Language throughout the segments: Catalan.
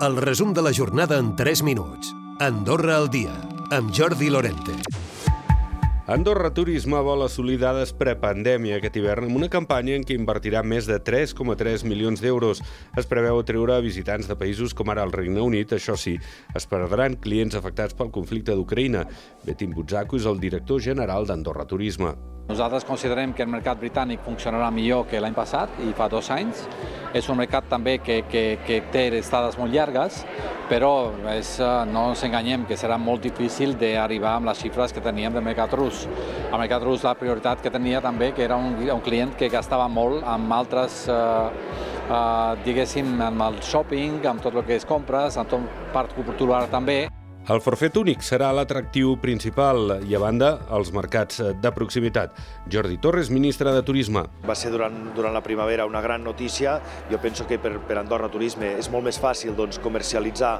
El resum de la jornada en 3 minuts. Andorra al dia, amb Jordi Lorente. Andorra Turisme vol assolir dades prepandèmia aquest hivern amb una campanya en què invertirà més de 3,3 milions d'euros. Es preveu atreure visitants de països com ara el Regne Unit. Això sí, es perdran clients afectats pel conflicte d'Ucraïna. Betim Butzaco és el director general d'Andorra Turisme. Nosaltres considerem que el mercat britànic funcionarà millor que l'any passat i fa dos anys. És un mercat també que, que, que té estades molt llargues, però és, eh, no ens enganyem que serà molt difícil d'arribar amb les xifres que teníem del mercat rus. El mercat rus la prioritat que tenia també que era un, un client que gastava molt amb altres eh, eh, diguéssim, amb el shopping, amb tot el que és compres, amb tot part cultural també. El forfet únic serà l'atractiu principal i, a banda, els mercats de proximitat. Jordi Torres, ministre de Turisme. Va ser durant, durant la primavera una gran notícia. Jo penso que per, per Andorra Turisme és molt més fàcil doncs, comercialitzar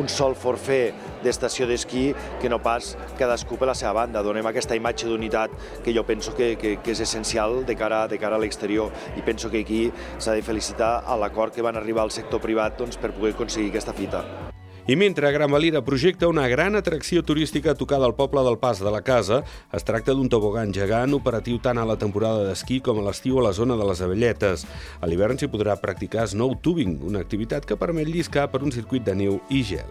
un sol forfet d'estació d'esquí que no pas cadascú per la seva banda. Donem aquesta imatge d'unitat que jo penso que, que, que és essencial de cara, de cara a l'exterior i penso que aquí s'ha de felicitar a l'acord que van arribar al sector privat doncs, per poder aconseguir aquesta fita. I mentre Gran Valira projecta una gran atracció turística a tocar del poble del Pas de la Casa, es tracta d'un tobogan gegant operatiu tant a la temporada d'esquí com a l'estiu a la zona de les Avelletes. A l'hivern s'hi podrà practicar snow tubing, una activitat que permet lliscar per un circuit de neu i gel.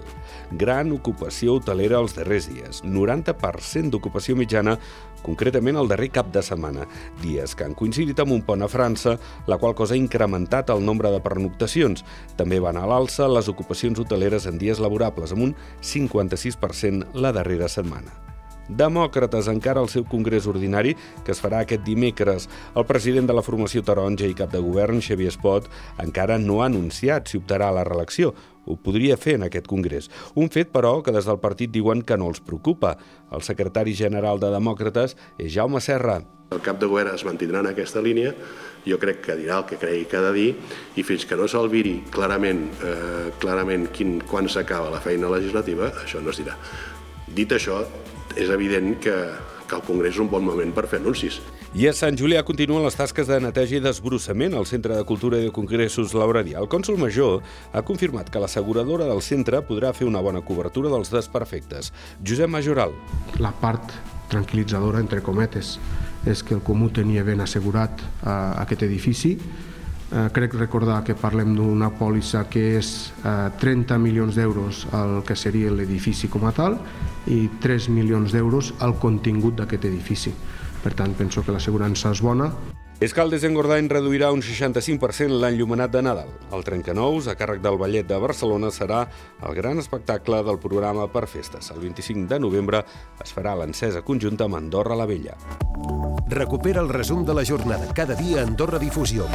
Gran ocupació hotelera els darrers dies, 90% d'ocupació mitjana, concretament el darrer cap de setmana, dies que han coincidit amb un pont a França, la qual cosa ha incrementat el nombre de pernoctacions. També van a l'alça les ocupacions hoteleres en dies laborables, amb un 56% la darrera setmana. Demòcrates encara al seu congrés ordinari, que es farà aquest dimecres. El president de la formació taronja i cap de govern, Xavier Espot, encara no ha anunciat si optarà a la reelecció. Ho podria fer en aquest congrés. Un fet, però, que des del partit diuen que no els preocupa. El secretari general de Demòcrates és Jaume Serra. El cap de govern es mantindrà en aquesta línia, jo crec que dirà el que cregui que ha de dir i fins que no s'alviri clarament, eh, clarament quin, quan s'acaba la feina legislativa, això no es dirà. Dit això, és evident que, que el Congrés és un bon moment per fer anuncis. I a Sant Julià continuen les tasques de neteja i desbrossament al Centre de Cultura i de Congressos Lauradià. El cònsul major ha confirmat que l'asseguradora del centre podrà fer una bona cobertura dels desperfectes. Josep Majoral. La part tranquil·litzadora, entre cometes, és que el Comú tenia ben assegurat eh, aquest edifici. Eh, crec recordar que parlem d'una pòlissa que és eh, 30 milions d'euros el que seria l'edifici com a tal i 3 milions d'euros el contingut d'aquest edifici. Per tant, penso que l'assegurança és bona. Escaldes Engordany reduirà un 65% l'enllumenat de Nadal. El Trencanous, a càrrec del Ballet de Barcelona, serà el gran espectacle del programa per festes. El 25 de novembre es farà l'encesa conjunta amb Andorra la Vella. Recupera el resum de la jornada cada dia a Andorra Difusió.